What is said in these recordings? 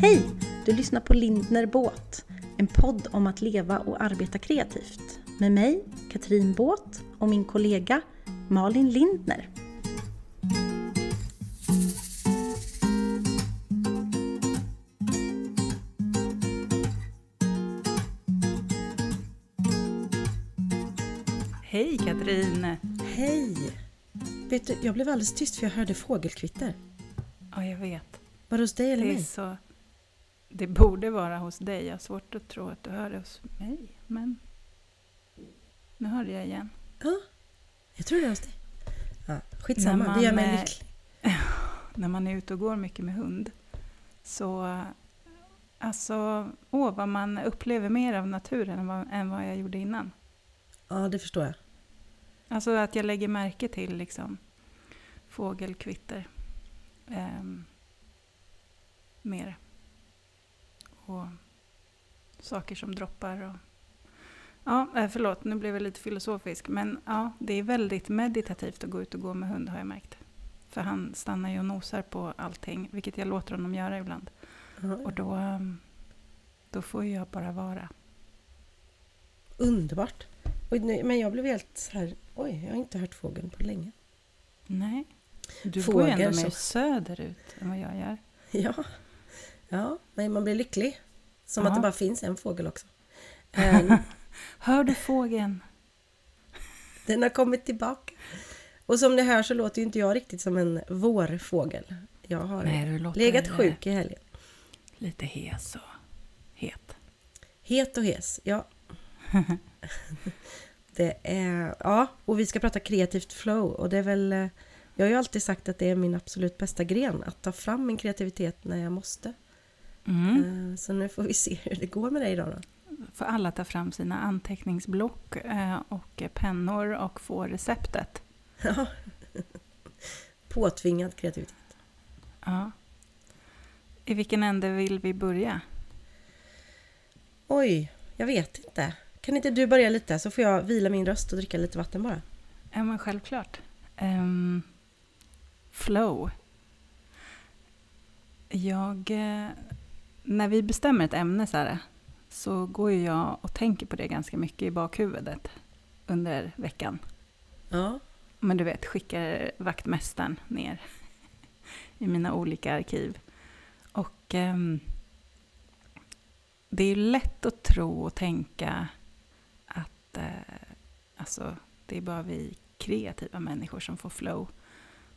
Hej! Du lyssnar på Lindner Båt, en podd om att leva och arbeta kreativt. Med mig, Katrin Båt och min kollega Malin Lindner. Hej Katrin! Hej! Vet du, jag blev alldeles tyst för jag hörde fågelkvitter. Ja, jag vet. Var det hos dig eller Det, är mig? så, det borde vara hos dig. Jag har svårt att tro att du hör det hos mig. Men nu hörde jag igen. Ja, jag tror det är hos dig. Ja, skitsamma, När det gör man, mig eh, lycklig. När man är ute och går mycket med hund så Alltså, åh vad man upplever mer av naturen än vad, än vad jag gjorde innan. Ja, det förstår jag. Alltså att jag lägger märke till liksom fågelkvitter. ehm, mer. Och saker som droppar. Och, ja, eh, förlåt, nu blev jag lite filosofisk. Men ja, det är väldigt meditativt att gå ut och gå med hund har jag märkt. För han stannar ju och nosar på allting, vilket jag låter honom göra ibland. Ja, Och då, ehm, då får jag bara vara. Underbart. Men jag blev helt så här, oj, jag har inte hört fågeln på länge. Nej, du bor ju ändå Fågel mer söderut än vad jag gör. Ja, ja men man blir lycklig. Som Ja. att det bara finns en fågel också. Ehm, Hör du fågeln? Den har kommit tillbaka. Och som ni hör så låter ju inte jag riktigt som en vårfågel. Jag har Nej, legat sjuk i helgen. Lite hes och het. Het och hes, ja. Det är, ja, och vi ska prata kreativt flow och det är väl eh, Jag har ju alltid sagt att det är min absolut bästa gren att ta fram min kreativitet när jag måste. Mm. Eh, Så nu får vi se hur det går med det idag då. Får alla ta fram sina anteckningsblock eh, och pennor och få receptet. Ja. Påtvingad kreativitet. Ja. I vilken ände vill vi börja? Oj, jag vet inte. Kan inte du börja lite så får jag vila min röst och dricka lite vatten bara. Ja, men självklart. Ehm, flow. Jag... eh, när vi bestämmer ett ämne så, här, så går ju jag och tänker på det ganska mycket i bakhuvudet under veckan. Ja, Men du vet, skickar vaktmästaren ner i mina olika arkiv. Och ehm, det är lätt att tro och tänka att eh, alltså, det är bara vi kreativa människor som får flow.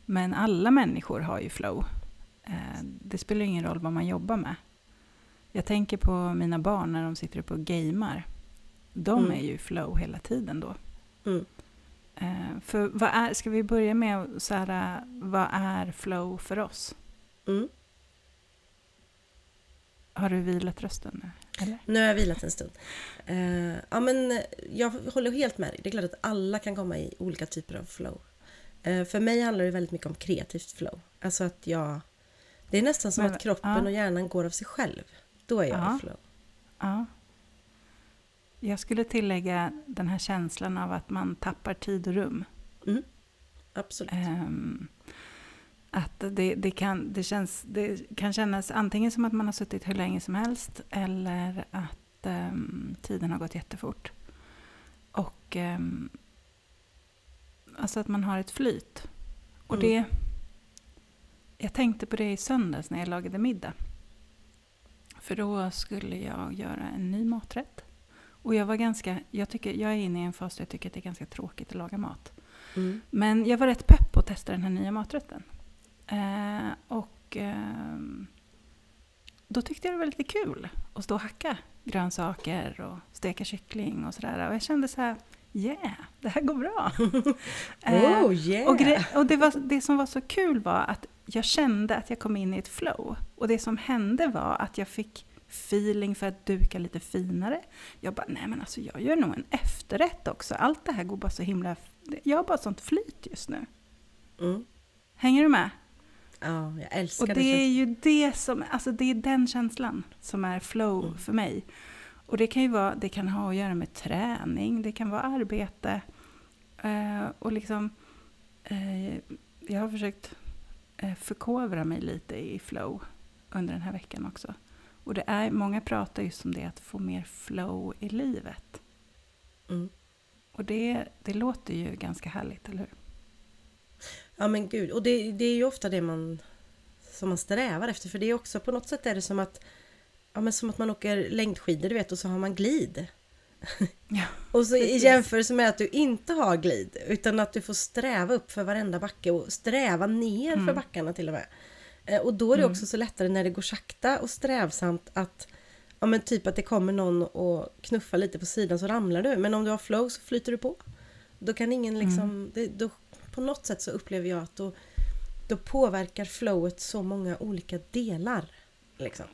Men alla människor har ju flow. Eh, det spelar ingen roll vad man jobbar med. Jag tänker på mina barn när de sitter uppe och gamer. De Mm. är ju flow hela tiden då. Mm. Eh, för vad är, ska vi börja med så här, eh, vad är flow för oss? mm. Har du vilat rösten nu? Eller? Nu har jag vilat en stund. Eh, ja, men jag håller helt med dig. Det är klart att alla kan komma i olika typer av flow. Eh, för mig handlar det väldigt mycket om kreativt flow. Alltså att jag... Det är nästan som Men- att kroppen ja. och hjärnan går av sig själv. Då är jag Ja. i flow. Ja. Jag skulle tillägga den här känslan av att man tappar tid och rum. Absolut. Ehm, att det, det, kan, det, känns, det kan kännas antingen som att man har suttit hur länge som helst eller att ehm, tiden har gått jättefort. Och ehm, alltså att man har ett flyt. Och Mm. det... Jag tänkte på det i söndags när jag lagade middag. För då skulle jag göra en ny maträtt. Och jag var ganska, jag, tycker, jag är inne i en fas där jag tycker att det är ganska tråkigt att laga mat. Mm. Men jag var rätt pepp på att testa den här nya maträtten. Eh, och ehm, då tyckte jag det var lite kul att stå och hacka grönsaker och steka kyckling och sådär. Och jag kände så här, yeah, det här går bra. Eh, Oh yeah! och gre- och det, var, det som var så kul var att jag kände att jag kom in i ett flow. Och det som hände var att jag fick feeling för att duka lite finare. Jag bara, nej men alltså jag gör nog en efterrätt också. Allt det här går bara så himla... Jag har bara sånt flyt just nu. Mm. Hänger du med? Ja, jag älskar Och det det. är ju det som, alltså det är den känslan som är flow Mm. för mig. Och det kan ju vara, det kan ha att göra med träning, det kan vara arbete. Eh, och liksom, eh, jag har försökt förkovra mig lite i flow under den här veckan också. Och det är, många pratar just om det, att få mer flow i livet. Mm. Och det, det låter ju ganska härligt, eller hur? Ja men gud, och det, det är ju ofta det man som man strävar efter för det är också på något sätt är det som att ja men som att man åker längdskidor du vet och så har man glid. Ja, och så i jämförelse med att du inte har glid utan att du får sträva upp för varenda backe och sträva ner för backarna till och med. Eh, Och då är det också så lättare när det går sakta och strävsamt att Ja men typ att det kommer någon och knuffar lite på sidan så ramlar du. Men om du har flow så flyter du på. Då kan ingen liksom... Det, då, på något sätt så upplever jag att då, då påverkar flowet så många olika delar. Liksom.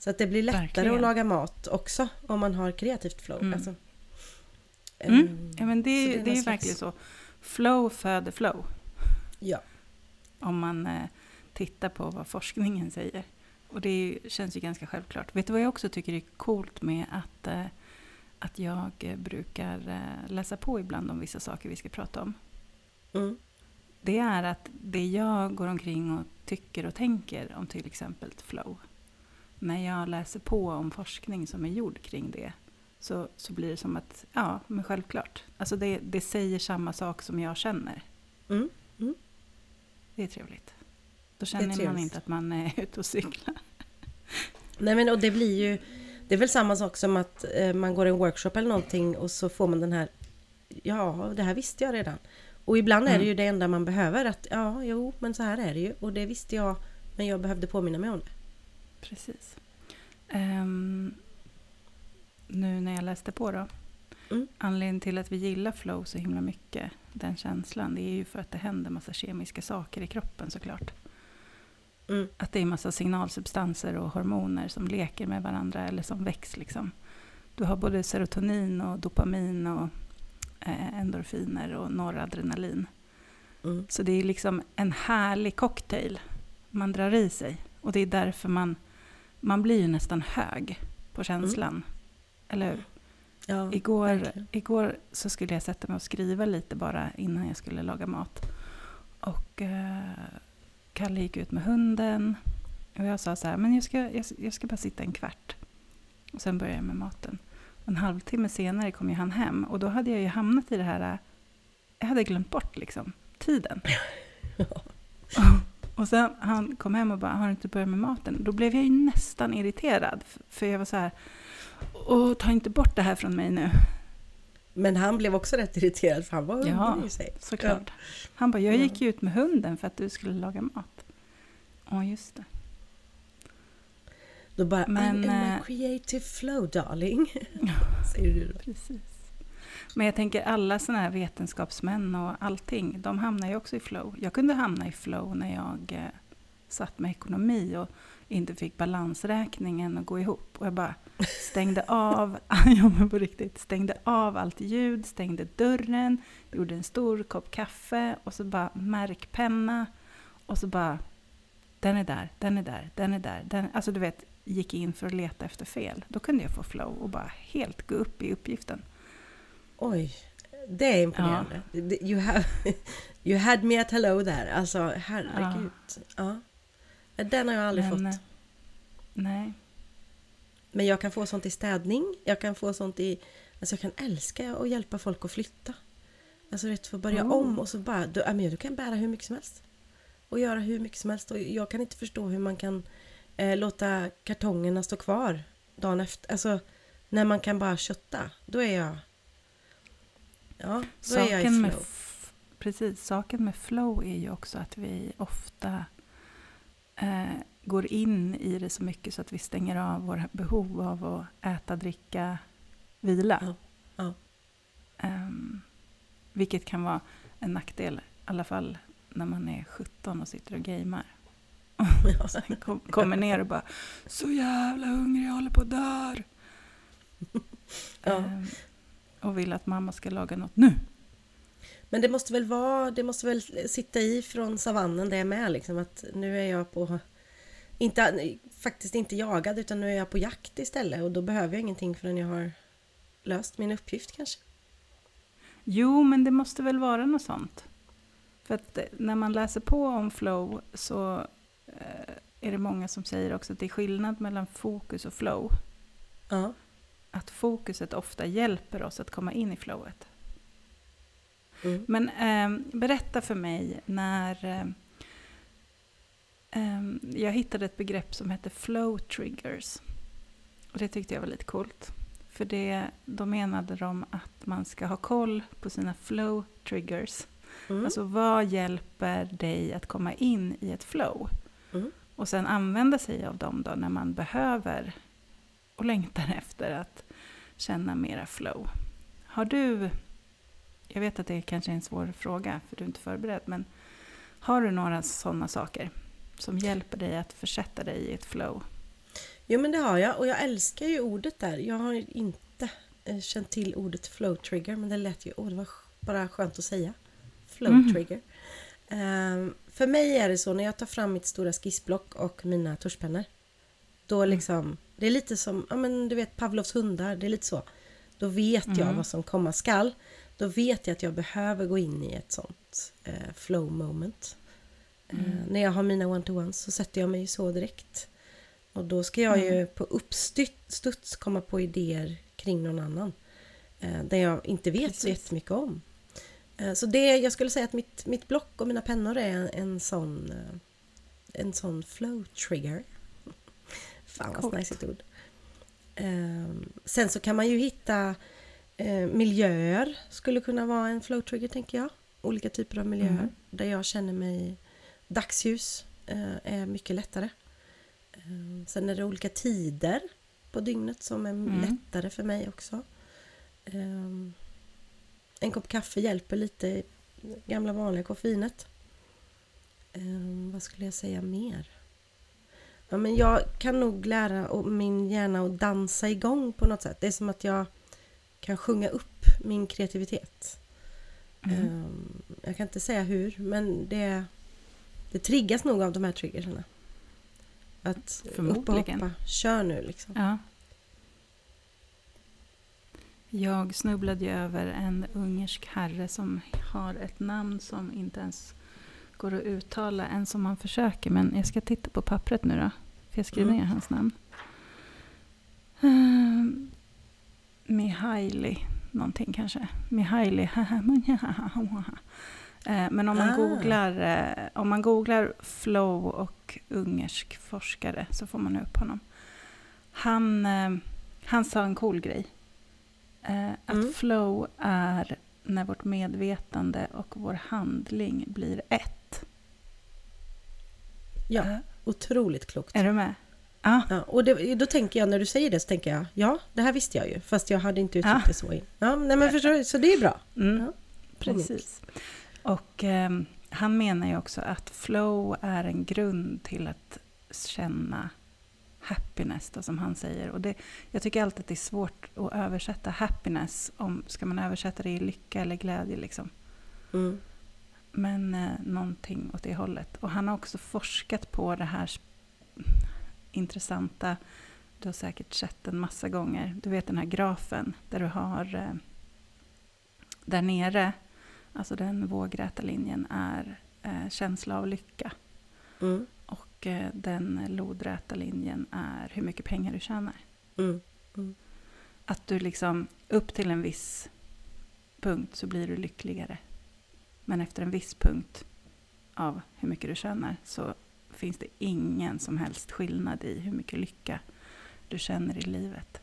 Så att det blir lättare Verkligen. att laga mat också om man har kreativt flow. Mm. Alltså, Mm. ehm, Ja, men det, det, någon är ju verkligen så. Flow föder flow. Ja. Om man eh, tittar på vad forskningen säger. Och det ju, känns ju ganska självklart. Vet du vad jag också tycker är coolt med att, eh, att jag eh, brukar eh, läsa på ibland om vissa saker vi ska prata om? Mm. Det är att det jag går omkring och tycker och tänker om till exempel flow. När jag läser på om forskning som är gjord kring det så, så blir det som att, ja, men självklart. Alltså det, det säger samma sak som jag känner. Mm. Det är trevligt. Då känner man inte att man är ute och cyklar. Nej men och det blir ju Det är väl samma sak som att eh, man går en workshop eller någonting och så får man den här Ja, det här visste jag redan. Och ibland är det Mm. ju det enda man behöver att ja, jo, men så här är det ju och det visste jag men jag behövde påminna mig om det. Precis. Ehm, nu när jag läste på då. Mm. Anledningen till att vi gillar flow så himla mycket, den känslan, det är ju för att det händer massa kemiska saker i kroppen såklart. Mm. Att det är massa signalsubstanser och hormoner som leker med varandra eller som väcks liksom. Du har både serotonin och dopamin och eh, endorfiner och noradrenalin. Mm. Så det är liksom en härlig cocktail man drar i sig. Och det är därför man, man blir ju nästan hög på känslan. Eller hur? Ja, Igår, verkligen. igår så skulle jag sätta mig och skriva lite bara innan jag skulle laga mat. Och eh, Kalle gick ut med hunden. Och jag sa så här, men jag ska, jag, jag ska bara sitta en kvart. Och sen började jag med maten. En halvtimme senare kom ju han hem. Och då hade jag ju hamnat i det här, eh, jag hade glömt bort liksom tiden. Och sen han kom hem och bara, har du inte börjat med maten? Då blev jag ju nästan irriterad. För jag var så här, åh, ta inte bort det här från mig nu. Men han blev också rätt irriterad för han var hungrig Ja, i sig. Såklart. Han bara, jag Ja. gick ju ut med hunden för att du skulle laga mat. Ja, just det. Då bara, Men, I'm in eh, my creative flow darling. Säger du då. Precis. Men jag tänker alla sådana här vetenskapsmän och allting, de hamnar ju också i flow. Jag kunde hamna i flow när jag eh, satt med ekonomi och inte fick balansräkningen att gå ihop. Och jag bara stängde av, ja men på riktigt, stängde av allt ljud, stängde dörren, gjorde en stor kopp kaffe och så bara märkpenna och så bara den är där, den är där, den är där. Den, alltså du vet, gick in för att leta efter fel. Då kunde jag få flow och bara helt gå upp i uppgiften. Oj, det är imponerande. Det- You, have, you had me at hello där. Alltså herregud. Ja. Den har jag aldrig Men, eh, fått. Nej. Men jag kan få sånt i städning. Jag kan få sånt i... Alltså jag kan älska att hjälpa folk att flytta. Alltså du vet, få börja Oh. om och så bara... Ja, men du kan bära hur mycket som helst. Och göra hur mycket som helst. Och jag kan inte förstå hur man kan eh, låta kartongerna stå kvar dagen efter. Alltså när man kan bara kötta. Då är jag... Ja, då är jag i Saken med, flow. f- precis, saken med flow är ju också att vi ofta eh, går in i det så mycket så att vi stänger av våra behov av att äta, dricka, vila. Ja, ja. Ehm, vilket kan vara en nackdel, i alla fall när man är 17 och sitter och gamer. Och sen kom, kommer ner och bara Så jävla hungrig, jag håller på att dör. Ja. Ehm, och vill att mamma ska laga något nu. Men det måste väl vara, det måste väl sitta i från savannen det med liksom att nu är jag på inte, faktiskt inte jagad utan nu är jag på jakt istället och då behöver jag ingenting förrän jag har löst min uppgift kanske. Jo, men det måste väl vara något sånt. För att eh, när man läser på om flow så eh, är det många som säger också att det är skillnad mellan fokus och flow. Ja. Att fokuset ofta hjälper oss att komma in i flowet. Mm. Men eh, berätta för mig när eh, eh, jag hittade ett begrepp som heter flow triggers. Och det tyckte jag var lite coolt. För det, då menade de att man ska ha koll på sina flow triggers. Mm. Alltså vad hjälper dig att komma in i ett flow? Mm. Och sen använda sig av dem då när man behöver och längtar efter att känna mera flow. Har du, jag vet att det kanske är en svår fråga för du är inte förberedd, men har du några sådana saker som hjälper dig att försätta dig i ett flow? Jo men det har jag och jag älskar ju ordet där. Jag har inte eh, känt till ordet flow trigger men det lät ju, åh det var bara skönt att säga. Flow Mhm. trigger. Ehm, för mig är det så när jag tar fram mitt stora skissblock och mina tuschpennor. Då liksom, det är lite som, ja men du vet Pavlovs hundar, det är lite så. Då vet jag Mm. vad som komma skall. Då vet jag att jag behöver gå in i ett sånt eh, flow moment. Eh, Mm. när jag har mina one-to-ones så sätter jag mig så direkt. Och då ska jag ju Mm. på uppstuds komma på idéer kring någon annan. Eh, där jag inte vet så Precis. jättemycket om. Eh, så det, jag skulle säga att mitt, mitt block och mina pennor är en, en sån eh, en sån flow trigger. Fan vad snajsigt ord. Eh, sen så kan man ju hitta eh, miljöer skulle kunna vara en flow trigger tänker jag. Olika typer av miljöer Mm. där jag känner mig dagsljus eh, är mycket lättare. Eh, sen är det olika tider på dygnet som är Mm. lättare för mig också. Eh, en kopp kaffe hjälper lite gamla vanliga koffeinet. Vad skulle jag säga mer? Ja, men jag kan nog lära min hjärna att dansa igång på något sätt. Det är som att jag kan sjunga upp min kreativitet. Mm. Ehm, Jag kan inte säga hur, men det, det triggas nog av de här triggerserna. Att upp och hoppa, kör nu liksom. Ja. Jag snubblade ju över en ungersk herre som har ett namn som inte ens går att uttala, än som man försöker. Men jag ska titta på pappret nu då, för jag skriver Mm. ner hans namn. Um, Mihaili, någonting kanske. Mihaili. Eh, Men om man, Ah. googlar, eh, om man googlar flow och ungersk forskare så får man upp honom. Han, eh, han sa en cool grej. Eh, Att Mm. flow är när vårt medvetande och vår handling blir ett. Ja, Eh, otroligt klokt. Är du med? Ja. Ja, och det, då tänker jag, när du säger det så tänker jag, ja, det här visste jag ju. Fast jag hade inte uttryckt Ja. det så. in. Ja, nej men förstår du? Så det är bra. Mm. Ja. Precis. Och ehm, han menar ju också att flow är en grund till att känna happiness, då, som han säger. Och det, jag tycker alltid att det är svårt att översätta happiness. Om, ska man översätta det i lycka eller glädje? Liksom. Mm. Men eh, någonting åt det hållet. Och han har också forskat på det här intressanta. Du har säkert sett den massa gånger. Du vet den här grafen där du har eh, där nere, alltså den vågräta linjen är eh, känsla av lycka. Mm. Och eh, den lodräta linjen är hur mycket pengar du tjänar. Mm. Att du liksom, upp till en viss punkt så blir du lyckligare. Men efter en viss punkt av hur mycket du tjänar så finns det ingen som helst skillnad i hur mycket lycka du känner i livet.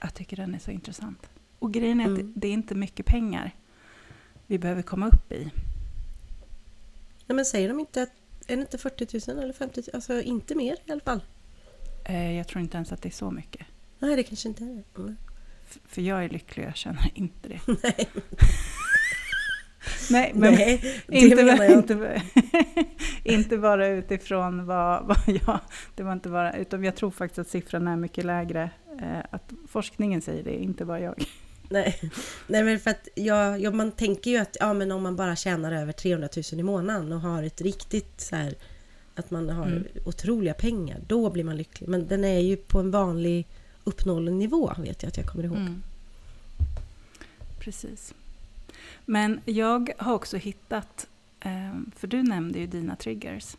Jag tycker den är så intressant. Och grejen är att Mm. det, det är inte mycket pengar vi behöver komma upp i. Nej men säger de inte att, är det inte 40 000 eller 50 000? Alltså inte mer i alla fall. Eh, Jag tror inte ens att det är så mycket. Nej, det kanske inte är det. Mm. För jag är lycklig och jag känner inte det. Nej, Nej, men Nej inte, jag. inte, inte bara utifrån vad, vad jag... Det var inte bara... Utan jag tror faktiskt att siffran är mycket lägre. Eh, att forskningen säger det, inte bara jag. Nej. Nej, men för att jag, jag, man tänker ju att ja, men om man bara tjänar över 300 000 i månaden och har ett riktigt så här att man har Mm. otroliga pengar, då blir man lycklig. Men den är ju på en vanlig uppnåelig nivå, vet jag att jag kommer ihåg. Mm. Precis. Men jag har också hittat, eh, för du nämnde ju dina triggers.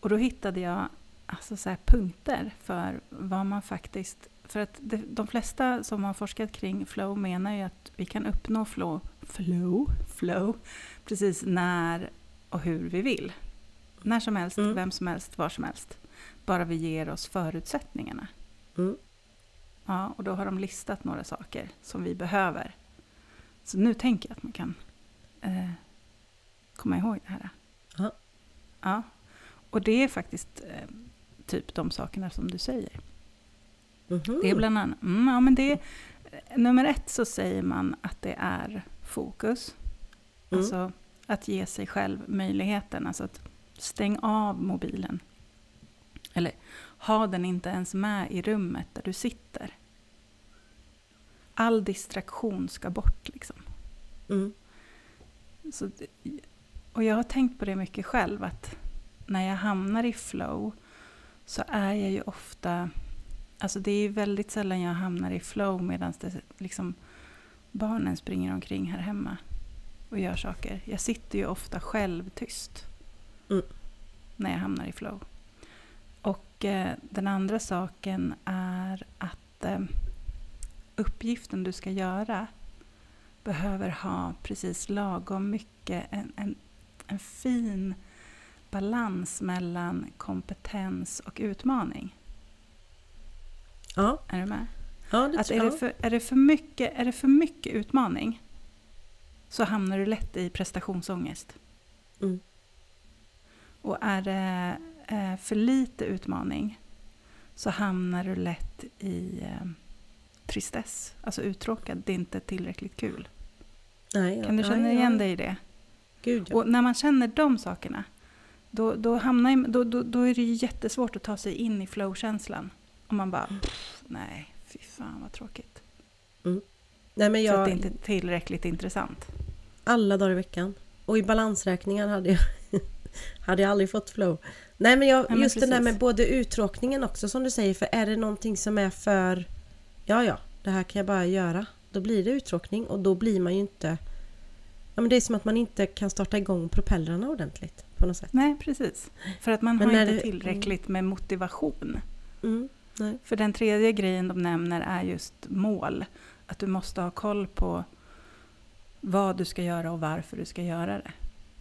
Och då hittade jag alltså så punkter för vad man faktiskt... För att de flesta som har forskat kring flow menar ju att vi kan uppnå flow, flow, flow precis när och hur vi vill. När som helst, Mm. vem som helst, var som helst. Bara vi ger oss förutsättningarna. Mm. Ja, och då har de listat några saker som vi behöver. Så nu tänker jag att man kan eh, komma ihåg det här. Ja. Ja, och det är faktiskt eh, typ de sakerna som du säger. Mhm. Det är bland annat, mm, ja men det är, nummer ett så säger man att det är fokus. Mm. Alltså att ge sig själv möjligheten, alltså att stäng av mobilen. Eller ha den inte ens med i rummet där du sitter. All distraktion ska bort liksom. Mm. Så, och jag har tänkt på det mycket själv, att när jag hamnar i flow så är jag ju ofta... Alltså det är väldigt sällan jag hamnar i flow medan liksom, barnen springer omkring här hemma och gör saker. Jag sitter ju ofta själv tyst Mm. när jag hamnar i flow. Och eh, den andra saken är att eh, uppgiften du ska göra behöver ha precis lagom mycket, en, en, en fin balans mellan kompetens och utmaning. Ja, Är du med? ja, det Att är, det för, är, det för mycket, är det för mycket utmaning så hamnar du lätt i prestationsångest. Mm. Och är det eh, för lite utmaning så hamnar du lätt i eh, tristess, alltså uttråkad, det är inte tillräckligt kul. Nej, ja, Kan du ja, känna ja. igen dig i det? Gud, ja. Och när man känner de sakerna, då, då, hamnar, i- då, då, då är det ju jättesvårt att ta sig in i flow-känslan. Om man bara, pff, nej, fy fan vad tråkigt. Nej, men För att jag, det inte är tillräckligt intressant. alla dagar i veckan. Och i balansräkningar hade jag, hade jag aldrig fått flow. Nej men, jag, Nej, men just det där precis. med både uttråkningen också som du säger. För är det någonting som är för... Ja, ja, det här kan jag bara göra. Då blir det uttråkning och då blir man ju inte... Ja, men det är som att man inte kan starta igång propellrarna ordentligt på något sätt. Nej, precis. För att man Men har inte det- tillräckligt med motivation. Mm. För den tredje grejen de nämner är just mål. Att du måste ha koll på vad du ska göra och varför du ska göra det.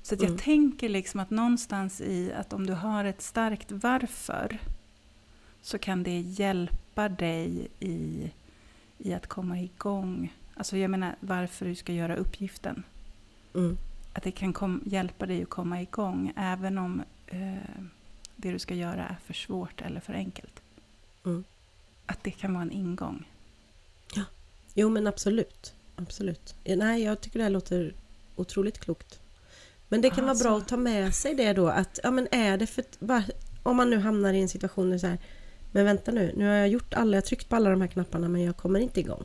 Så jag Mm. tänker liksom att någonstans i att om du har ett starkt varför så kan det hjälpa dig i, i att komma igång. Alltså jag menar varför du ska göra uppgiften. Mm, Att det kan kom, hjälpa dig att komma igång även om eh, det du ska göra är för svårt eller för enkelt. mm. Att det kan vara en ingång. Jo men absolut. Absolut. Ja, Nej, jag tycker det här låter otroligt klokt. Men det kan Alltså. vara bra att ta med sig det då att, ja men är det för... Om man nu hamnar i en situation där så här, men vänta nu, nu har jag gjort alla, jag tryckt på alla de här knapparna men jag kommer inte igång.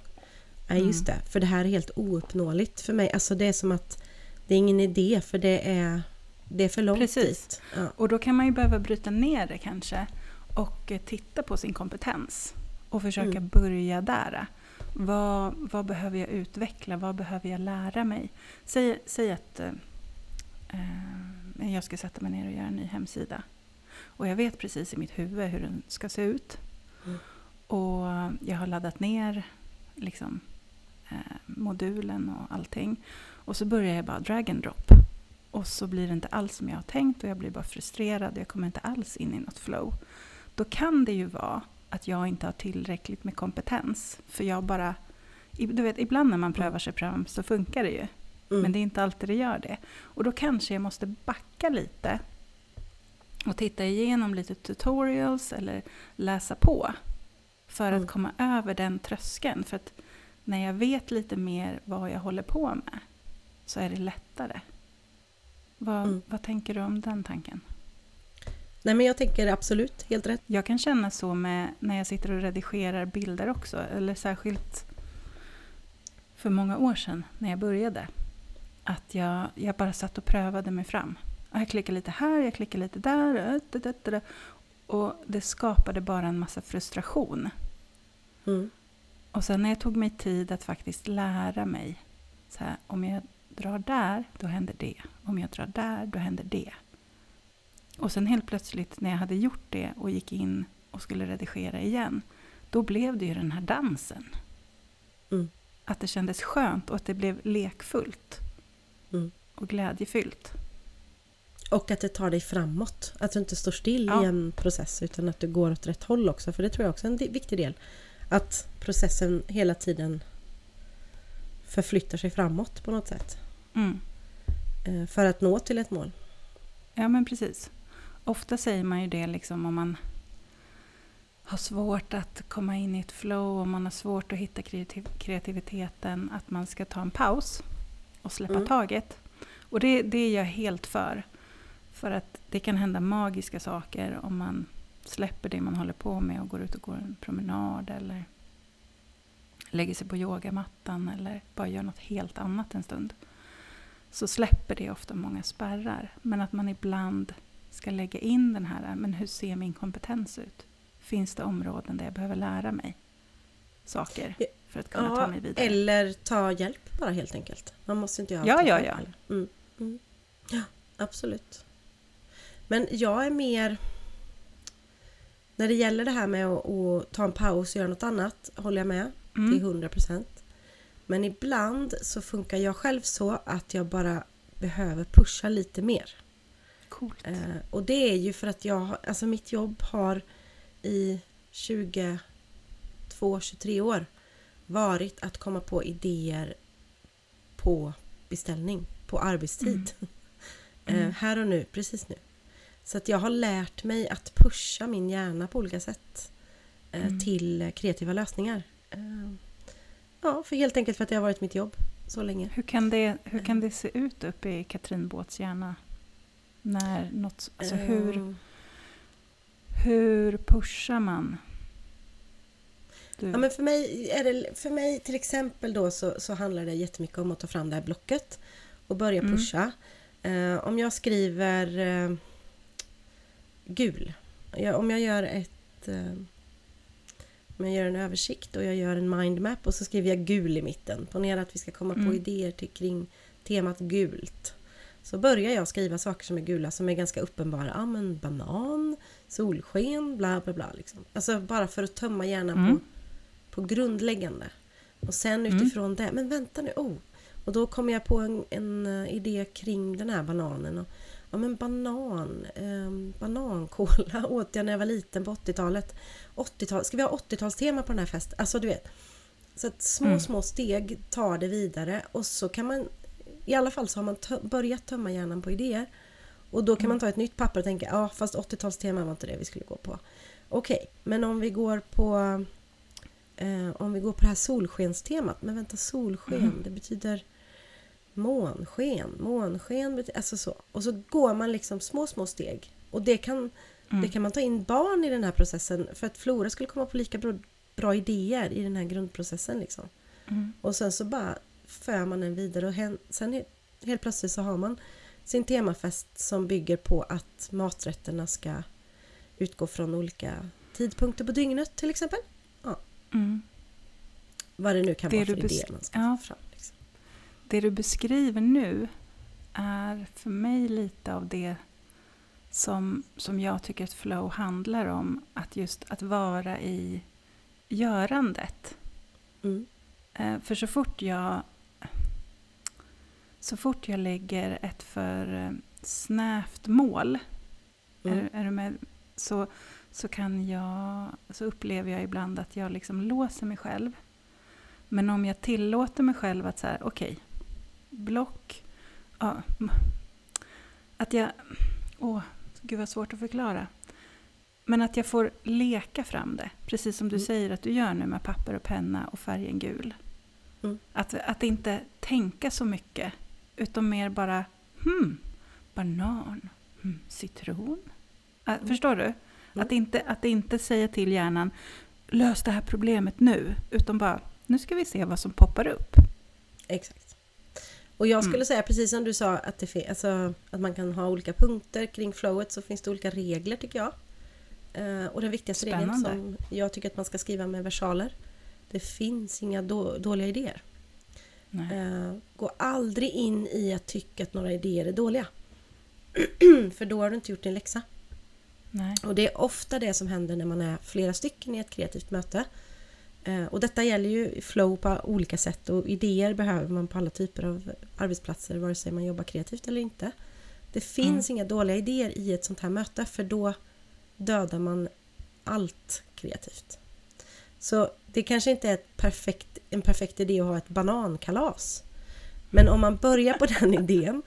Nej just det, för det här är helt ouppnåeligt för mig. Alltså det är som att det är ingen idé för det är, det är för långt Precis. dit. Ja. Och då kan man ju behöva bryta ner det kanske och eh, titta på sin kompetens och försöka Mm. börja där. Vad, vad behöver jag utveckla? Vad behöver jag lära mig? Säg, säg att eh, eh, jag ska sätta mig ner och göra en ny hemsida. Och jag vet precis i mitt huvud hur den ska se ut. Mm. Och jag har laddat ner liksom, eh, modulen och allting. Och så börjar jag bara drag and drop. Och så blir det inte alls som jag har tänkt och jag blir bara frustrerad och jag kommer inte alls in i något flow. Då kan det ju vara att jag inte har tillräckligt med kompetens. För jag bara... Du vet, ibland när man prövar sig fram så funkar det ju. Mm. Men det är inte alltid det gör det. Och då kanske jag måste backa lite och titta igenom lite tutorials eller läsa på. För Mm. att komma över den tröskeln. För att när jag vet lite mer vad jag håller på med så är det lättare. Vad, Mm. vad tänker du om den tanken? Nej men jag tänker absolut, helt rätt. Jag kan känna så med när jag sitter och redigerar bilder också. Eller särskilt för många år sedan när jag började. Att jag, jag bara satt och prövade mig fram. Jag klickar lite här, jag klickar lite där. Och det skapade bara en massa frustration. Mm. Och sen när jag tog mig tid att faktiskt lära mig. Så här, om jag drar där, då händer det. Om jag drar där, då händer det. Och sen helt plötsligt när jag hade gjort det och gick in och skulle redigera igen, då blev det ju den här dansen. Mm. Att det kändes skönt och att det blev lekfullt Mm. och glädjefyllt. Och att det tar dig framåt. Att du inte står still Ja. i en process utan att du går åt rätt håll också. För det tror jag också är en viktig del. Att processen hela tiden förflyttar sig framåt på något sätt. Mm. eh, För att nå till ett mål. Ja, men precis. Ofta säger man ju det liksom om man har svårt att komma in i ett flow, om man har svårt att hitta kreativ- kreativiteten, att man ska ta en paus och släppa Mm. taget. Och det, det är jag helt för. För att det kan hända magiska saker om man släpper det man håller på med och går ut och går en promenad eller lägger sig på yogamattan eller bara gör något helt annat en stund. Så släpper det ofta många spärrar. Men att man ibland ska lägga in den här, men hur ser min kompetens ut? Finns det områden där jag behöver lära mig saker Ja, för att kunna ta mig vidare? eller ta hjälp bara helt enkelt. Man måste inte göra Ja, ja, ja. Mm. Mm. Ja, absolut. Men jag är mer... När det gäller det här med att, att ta en paus och göra något annat håller jag med till Mm. 100 procent. Men ibland så funkar jag själv så att jag bara behöver pusha lite mer. Coolt. Eh, och det är ju för att jag, alltså mitt jobb har i 22-23 år varit att komma på idéer på beställning, på arbetstid. Mm. Eh, här och nu, precis nu. Så att jag har lärt mig att pusha min hjärna på olika sätt eh, Mm. till kreativa lösningar. Eh, ja, för helt enkelt för att det har varit mitt jobb så länge. Hur, kan det, hur kan det se ut uppe i Katrin Båths hjärna? När något, alltså hur, Eh, hur pushar man? Du, Ja, men för mig, är det, för mig till exempel då så, så handlar det jättemycket om att ta fram det här blocket och börja Mm. pusha. Eh, om jag skriver eh, gul, jag, om jag gör ett eh, om jag gör en översikt och jag gör en mindmap och så skriver jag gul i mitten. Ponera att vi ska komma på Mm. idéer till, kring temat gult. Så börjar jag skriva saker som är gula som är ganska uppenbara. Ja men banan, solsken, bla bla bla. Liksom. Alltså bara för att tömma hjärnan Mm. på, på grundläggande. Och sen Mm. utifrån det, men vänta nu, oh! Och då kommer jag på en, en eh, idé kring den här bananen. Och, ja men banan, eh, banankola åt jag när jag var liten på 80-talet. 80-tal, ska vi ha 80-talstema på den här festen? Alltså du vet. Så att små, Mm. små steg tar det vidare och så kan man i alla fall så har man tö- börjat tömma hjärnan på idéer. Och då kan Mm. man ta ett nytt papper och tänka, ja fast 80-talstema var inte det vi skulle gå på. Okej, men om vi går på eh, om vi går på det här solskenstemat, men vänta solsken, Mm. det betyder månsken, månsken alltså så. Och så går man liksom små, små steg. Och det kan, mm. det kan man ta in barn i den här processen för att Flora skulle komma på lika bra, bra idéer i den här grundprocessen liksom. Mm. Och sen så bara för man den vidare och hen, sen he- helt plötsligt så har man sin temafest som bygger på att maträtterna ska utgå från olika tidpunkter på dygnet till exempel. Mm. Vad det nu kan Det vara för idéer man ska ja. få fram. Liksom. Det du beskriver nu är för mig lite av det som, som jag tycker att flow handlar om. Att just att vara i görandet. Mm. Eh, För så fort jag så fort jag lägger ett för eh, snävt mål, Mm. är, är du med? Så, så, kan jag, så upplever jag ibland att jag liksom låser mig själv. Men om jag tillåter mig själv att så här, okej, block, ja, att jag, åh, gud vad svårt att förklara. Men att jag får leka fram det, precis som du Mm. säger att du gör nu med papper och penna och färgen gul. Mm. Att, att inte tänka så mycket, utan mer bara, hmm, banan, hmm, citron. Äh, Mm. Förstår du? Att, inte, att inte säga till hjärnan, lös det här problemet nu, utan bara, nu ska vi se vad som poppar upp. Exakt. Och jag skulle Mm. säga precis som du sa att, det, alltså, att man kan ha olika punkter kring flowet så finns det olika regler tycker jag. Eh, och den viktigaste regeln Spännande. som jag tycker att man ska skriva med versaler. Det finns inga då, dåliga idéer. Nej. Eh, gå aldrig in i att tycka att några idéer är dåliga. För då har du inte gjort din läxa. Nej. Och det är ofta det som händer när man är flera stycken i ett kreativt möte. Eh, Och detta gäller ju flow på olika sätt och idéer behöver man på alla typer av arbetsplatser vare sig man jobbar kreativt eller inte. Det finns inga dåliga idéer i ett sånt här möte för då dödar man allt kreativt. Så det kanske inte är perfekt, en perfekt idé att ha ett banankalas. Men om man börjar på den idén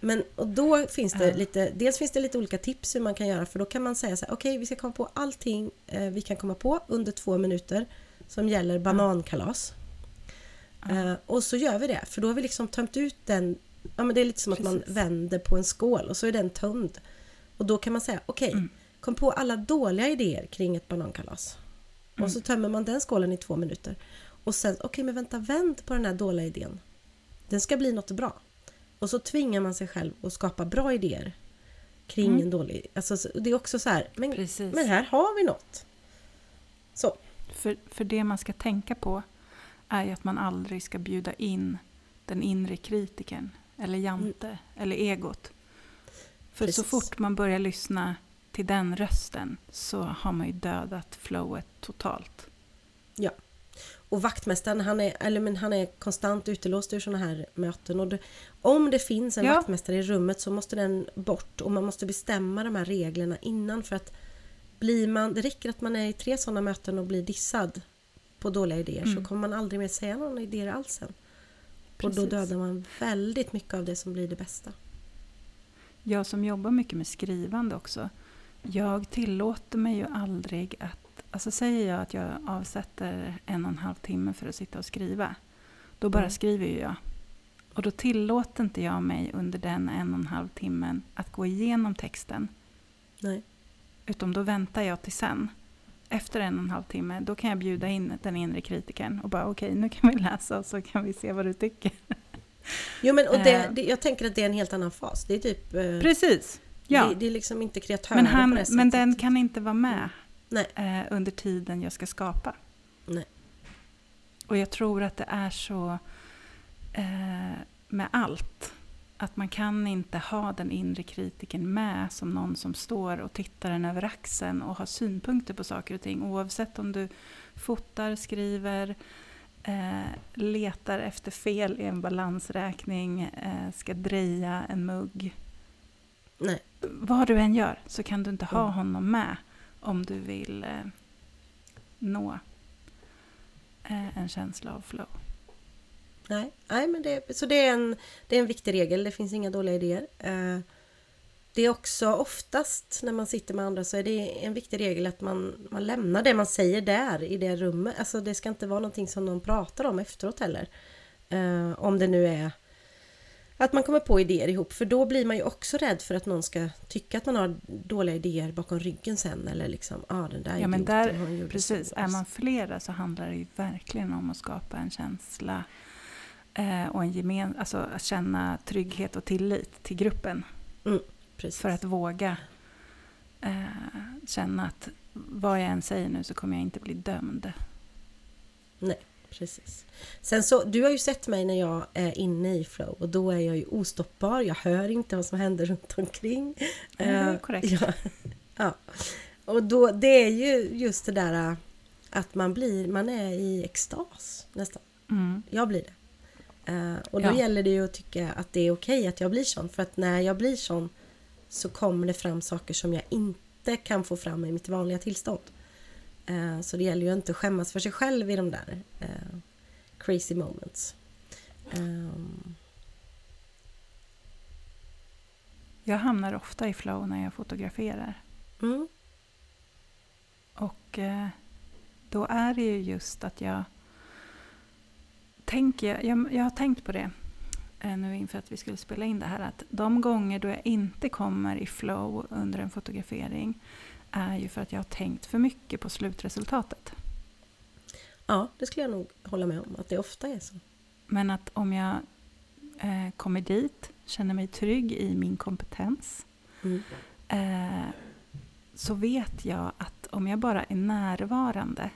men och då finns det lite, dels finns det lite olika tips hur man kan göra för då kan man säga så här, okej vi ska komma på allting eh, vi kan komma på under två minuter som gäller banankalas. Eh, och så gör vi det, för då har vi liksom tömt ut den, ja men det är lite som att man Precis. vänder på en skål och så är den tömd. Och då kan man säga, okej, Mm. kom på alla dåliga idéer kring ett banankalas. Och så tömmer man den skålen i två minuter. Och sen, okej men vänta, vänd på den här dåliga idén. Den ska bli något bra. Och så tvingar man sig själv att skapa bra idéer kring Mm. en dålig... Alltså, så- det är också så här, men, Precis. men här har vi något. Så, För, för det man ska tänka på är ju att man aldrig ska bjuda in den inre kritiken, eller jante, eller egot. För så Precis. fort man börjar lyssna till den rösten så har man ju dödat flowet totalt. Och vaktmästaren han är, eller men han är konstant utelåst ur sådana här möten. Och det, om det finns en Ja. vaktmästare i rummet så måste den bort och man måste bestämma de här reglerna innan. För att blir man, det räcker att man är i tre sådana möten och blir dissad på dåliga idéer så Mm. kommer man aldrig mer säga några idéer alls sen. Och då Precis. dödar man väldigt mycket av det som blir det bästa. Jag som jobbar mycket med skrivande också, jag tillåter mig ju aldrig att... Alltså säger jag att jag avsätter en och en halv timme för att sitta och skriva, då bara Mm. skriver ju jag. Och då tillåter inte jag mig under den en och en halv timmen att gå igenom texten, Nej. Utan då väntar jag till sen. Efter en och en halv timme, då kan jag bjuda in den inre kritikern och bara okej, nu kan vi läsa och så kan vi se vad du tycker. Jo men och det, Eh. det, jag tänker att det är en helt annan fas. Det är typ... eh, Precis! Ja. det, det är liksom inte kreatörer Men, han, men den kan inte vara med Nej. eh, under tiden jag ska skapa. Nej. Och jag tror att det är så eh, med allt. Att man kan inte ha den inre kritiken med som någon som står och tittar en över axeln och har synpunkter på saker och ting. Oavsett om du fotar, skriver, eh, letar efter fel i en balansräkning, eh, ska dreja en mugg. Nej. Vad du än gör så kan du inte ha Mm. honom med om du vill eh, nå eh, en känsla av flow. Nej, nej men det, så det är, en, det är en viktig regel. Det finns inga dåliga idéer. Eh, Det är också oftast när man sitter med andra så är det en viktig regel att man, man lämnar det man säger där i det rummet. Alltså det ska inte vara någonting som någon pratar om efteråt heller. Eh, Om det nu är att man kommer på idéer ihop för då blir man ju också rädd för att någon ska tycka att man har dåliga idéer bakom ryggen sen eller liksom, ah, den där Ja, men där- Precis, så." är man flera så handlar det ju verkligen om att skapa en känsla eh, och en gemen, alltså att känna trygghet och tillit till gruppen. Precis. För att våga eh, känna att vad jag än säger nu så kommer jag inte bli dömd. Precis. Sen så, du har ju sett mig när jag är inne i flow och då är jag ju ostoppbar. Jag hör inte vad som händer runt omkring. Eh, korrekt. Ja. ja. Och då, det är ju just det där att man blir, man är i extas nästan. Mm. Jag blir det. Eh, och då Ja. gäller det ju att tycka att det är okej att jag blir sån. För att när jag blir sån så kommer det fram saker som jag inte kan få fram i mitt vanliga tillstånd. Eh, så det gäller ju inte att skämmas för sig själv i de där eh, crazy moments. Ehm, Jag hamnar ofta i flow när jag fotograferar. mm, Och då är det ju just att jag tänker, jag, jag har tänkt på det eh, nu inför att vi skulle spela in det här, att de gånger då jag inte kommer i flow under en fotografering är ju för att jag har tänkt för mycket på slutresultatet. ja, det skulle jag nog hålla med om. Att det ofta är så. Men att om jag eh, kommer dit, känner mig trygg i min kompetens, Mm, eh, så vet jag att om jag bara är närvarande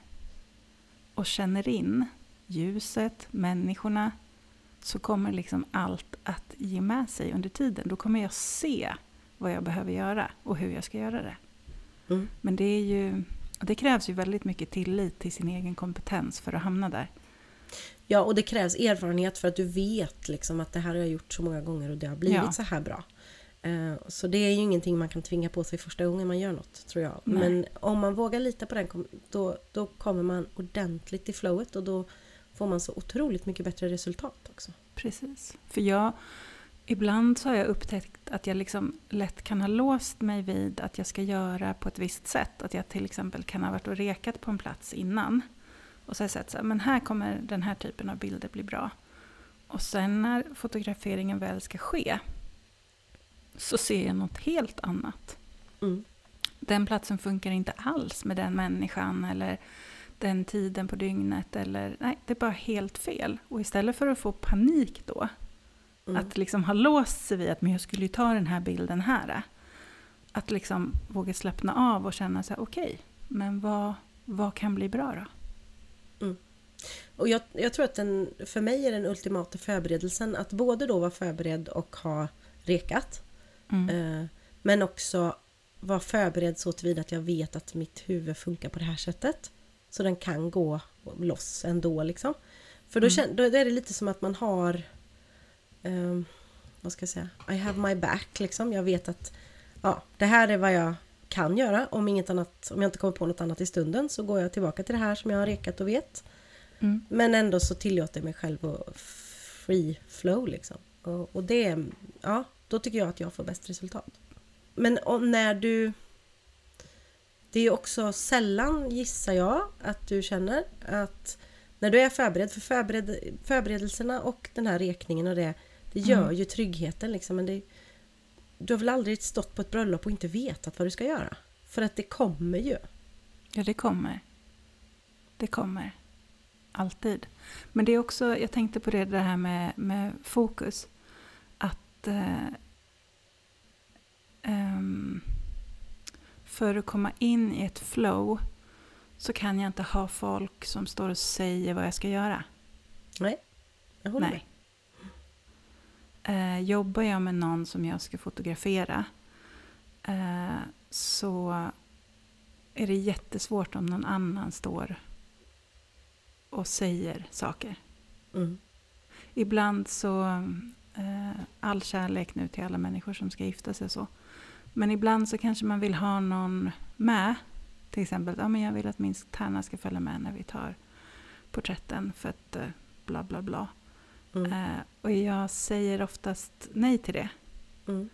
och känner in ljuset, människorna, så kommer liksom allt att ge med sig under tiden. Då kommer jag se vad jag behöver göra och hur jag ska göra det. Mm. Men det, är ju, det krävs ju väldigt mycket tillit till sin egen kompetens för att hamna där. Ja, och det krävs erfarenhet för att du vet liksom att det här har jag gjort så många gånger och det har blivit Ja. så här bra. Eh, Så det är ju ingenting man kan tvinga på sig första gången man gör något, tror jag. Nej. Men om man vågar lita på den, då, då kommer man ordentligt i flowet och då får man så otroligt mycket bättre resultat också. Precis. För jag, ibland så har jag upptäckt att jag liksom lätt kan ha låst mig vid att jag ska göra på ett visst sätt. Att jag till exempel kan ha varit och rekat på en plats innan. Och så har jag sett så här, men här kommer den här typen av bilder bli bra. Och sen när fotograferingen väl ska ske så ser jag något helt annat. Mm. Den platsen funkar inte alls med den människan eller den tiden på dygnet. Eller, nej, det är bara helt fel. Och istället för att få panik då, Mm. att liksom ha låst sig vid att men jag skulle ju ta den här bilden här. Att liksom våga slappna av och känna här, okej, men vad, vad kan bli bra då? Och jag, jag tror att den, för mig är den ultimata förberedelsen att både då vara förberedd och ha rekat. Mm. Eh, men också vara förberedd så tillvida att jag vet att mitt huvud funkar på det här sättet. Så den kan gå loss ändå liksom. För då, Mm. då är det lite som att man har... ehm, vad ska jag säga? I have my back liksom. Jag vet att ja, det här är vad jag kan göra. Om, inget annat, om jag inte kommer på något annat i stunden så går jag tillbaka till det här som jag har rekat och vet. Mm. Men ändå så tillåter jag mig själv att free flow liksom. Och, och det, ja, då tycker jag att jag får bäst resultat. Men om, när du... Det är också sällan, gissar jag, att du känner att när du är förberedd, för förbered, förberedelserna och den här rekningen och det, det gör Mm. ju tryggheten liksom. Men det, du har väl aldrig stått på ett bröllop och inte vetat vad du ska göra? För att det kommer ju. Ja, det kommer. Det kommer. Alltid. Men det är också, jag tänkte på det, det här med, med fokus. Att eh, ehm, för att komma in i ett flow så kan jag inte ha folk som står och säger vad jag ska göra. Nej, jag håller Nej. Eh, jobbar jag med någon som jag ska fotografera eh, så är det jättesvårt om någon annan står och säger saker. med. Mm. Ibland så, eh, all kärlek nu till alla människor som ska gifta sig så. Men ibland så kanske man vill ha någon med. Till exempel, ja, men jag vill att min tärna ska följa med när vi tar porträtten för att eh, bla bla bla. Mm. Eh, och jag säger oftast nej till det. Mm.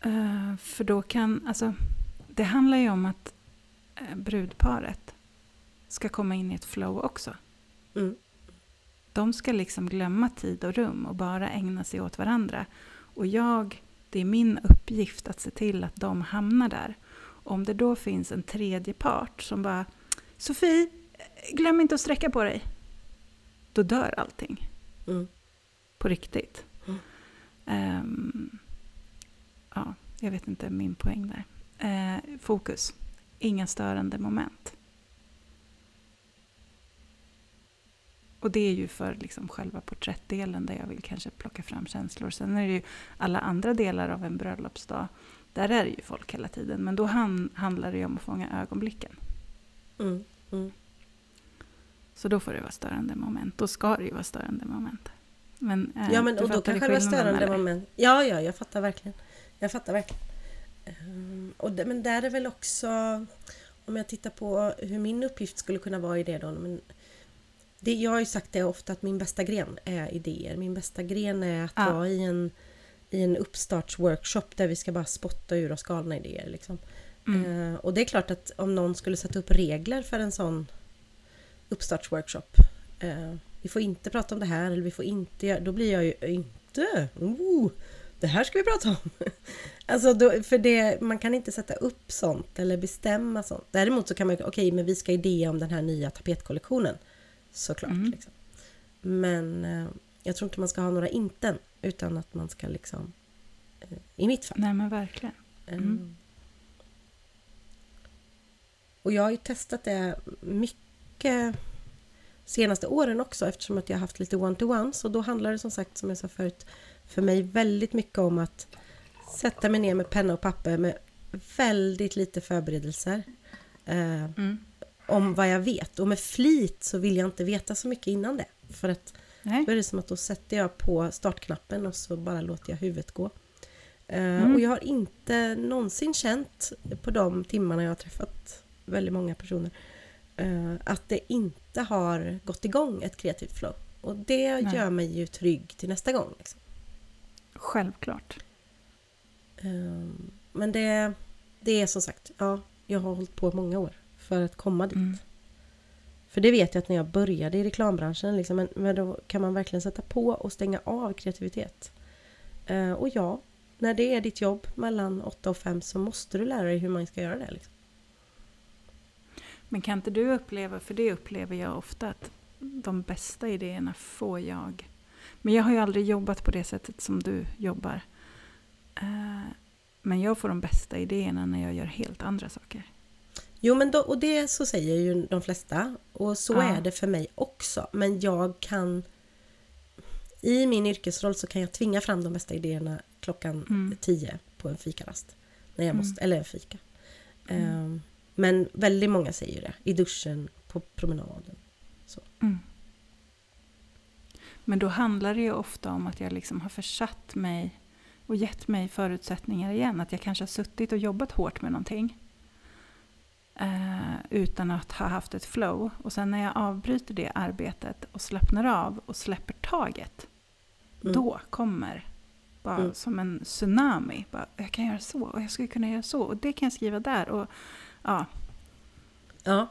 Eh, för då kan, alltså, det handlar ju om att eh, brudparet ska komma in i ett flow också. Mm. De ska liksom glömma tid och rum och bara ägna sig åt varandra. Och jag, det är min uppgift att se till att de hamnar där. Om det då finns en tredje part som bara Sofie, glöm inte att sträcka på dig. Då dör allting. Mm. På riktigt. Mm. Ehm, ja, jag vet inte min poäng där. Eh, fokus. Inga störande moment. Och det är ju för liksom själva porträttdelen där jag vill kanske plocka fram känslor. Sen är det ju alla andra delar av en bröllopsdag. Där är det ju folk hela tiden. Men då han, handlar det ju om att fånga ögonblicken. Mm. Mm. Så då får det vara störande moment. Då ska det ju vara störande moment. Men, eh, Ja men och då kan själva störande eller? moment... Ja, ja, jag fattar verkligen. Jag fattar verkligen. Ehm, och det, men där är väl också... Om jag tittar på hur min uppgift skulle kunna vara i det då. Men det, jag har ju sagt det ofta att min bästa gren är idéer. Min bästa gren är att Ja. vara i en, i en uppstartsworkshop där vi ska bara spotta ur oss galna idéer. Liksom. Mm. Eh, och det är klart att om någon skulle sätta upp regler för en sån uppstartsworkshop. Eh, vi får inte prata om det här eller vi får inte göra... Då blir jag ju inte... Oh, det här ska vi prata om! alltså då, för det, man kan inte sätta upp sånt eller bestämma sånt. Däremot så kan man okej men vi ska idea om den här nya tapetkollektionen. Såklart. Mm. Liksom. Men eh, jag tror inte man ska ha några inten utan att man ska liksom... Eh, I mitt fall. Nej men verkligen. Mm. Mm. Och jag har ju testat det mycket senaste åren också eftersom att jag har haft lite one-to-ones och då handlar det som sagt som jag sa förut för mig väldigt mycket om att sätta mig ner med penna och papper med väldigt lite förberedelser. Eh, Mm. Om vad jag vet. Och med flit så vill jag inte veta så mycket innan det. För att Nej. då är det som att då sätter jag på startknappen och så bara låter jag huvudet gå. Eh, Mm. Och jag har inte någonsin känt på de timmarna jag har träffat väldigt många personer eh, att det inte har gått igång ett kreativt flow. Och det Nej. gör mig ju trygg till nästa gång. Liksom. Självklart. Eh, Men det, det är som sagt, ja, jag har hållit på många år för att komma dit. Mm. För det vet jag att när jag började i reklambranschen, liksom, men, men då kan man verkligen sätta på och stänga av kreativitet. Eh, och ja, när det är ditt jobb mellan 8 och 5 så måste du lära dig hur man ska göra det. Liksom. Men kan inte du uppleva, för det upplever jag ofta, att de bästa idéerna får jag. Men jag har ju aldrig jobbat på det sättet som du jobbar. Eh, Men jag får de bästa idéerna när jag gör helt andra saker. Jo, men då, och det så säger ju de flesta. Och så Ja. är det för mig också. Men jag kan... I min yrkesroll så kan jag tvinga fram de bästa idéerna klockan Mm. 10 på en fikarast. När jag Mm. måste, eller en fika. Mm. Ehm, men väldigt många säger det. I duschen, på promenaden. Mm. Men då handlar det ju ofta om att jag liksom har försatt mig och gett mig förutsättningar igen. Att jag kanske har suttit och jobbat hårt med någonting eh, utan att ha haft ett flow. Och sen när jag avbryter det arbetet och slappnar av och släpper taget, Mm. då kommer bara Mm. som en tsunami. Bara, jag kan göra så och jag skulle kunna göra så och det kan jag skriva där. Och, ja, Ja.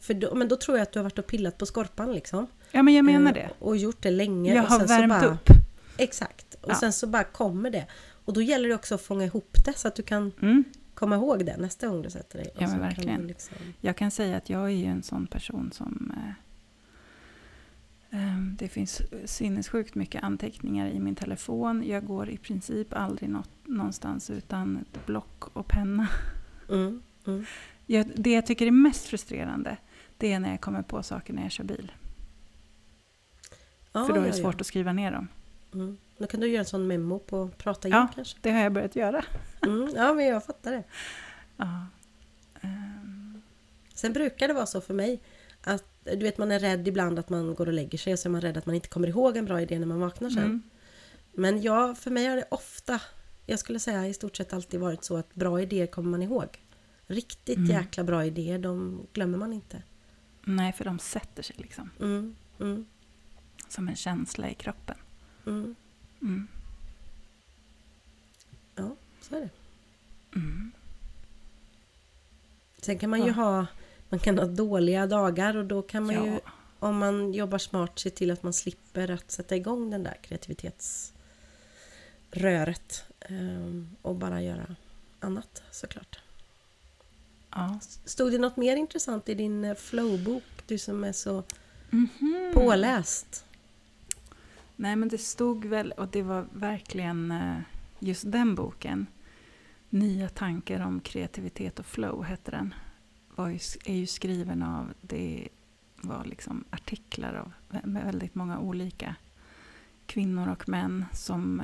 För då, men då tror jag att du har varit och pillat på skorpan liksom. ja, men jag menar Eh, det. Och gjort det länge. Jag och har värmt bara, upp. Exakt. Och Ja. sen så bara kommer det. Och då gäller det också att fånga ihop det så att du kan Mm. Komma ihåg det nästa gång du sätter dig. Ja, men Kan verkligen. du liksom, Jag kan säga att jag är ju en sån person som... Eh, eh, det finns sinnessjukt mycket anteckningar i min telefon. Jag går i princip aldrig nå- någonstans utan ett block och penna. mm, mm. Jag, det jag tycker är mest frustrerande, det är när jag kommer på saker när jag kör bil. Ja, för då är det ja, ja. svårt att skriva ner dem. Mm. Då kan du göra en sån memo på prata in Ja. kanske. Det har jag börjat göra. Mm, ja, men jag fattar det. Ja. Ehm, Sen brukar det vara så för mig att du vet man är rädd ibland att man går och lägger sig och så är man rädd att man inte kommer ihåg en bra idé när man vaknar sen. mm. Men ja, för mig har det ofta, jag skulle säga i stort sett alltid varit så att bra idéer kommer man ihåg. Riktigt Mm. jäkla bra idéer, de glömmer man inte. Nej, för de sätter sig liksom. Mm, mm, Som en känsla i kroppen. mm. Mm. Ja, så är det. Mm. Sen kan man ju Ja. ha, man kan ha dåliga dagar och då kan man ju, Ja. om man jobbar smart, se till att man slipper att sätta igång den där kreativitetsröret. ehm, och bara göra annat såklart. ja. Stod det något mer intressant i din eh, flowbok? Du som är så Mhm. påläst. Nej, men det stod väl, och det var verkligen eh, just den boken. Nya tankar om kreativitet och flow hette den. Var ju, är ju skriven av, det var liksom artiklar av väldigt många olika kvinnor och män som,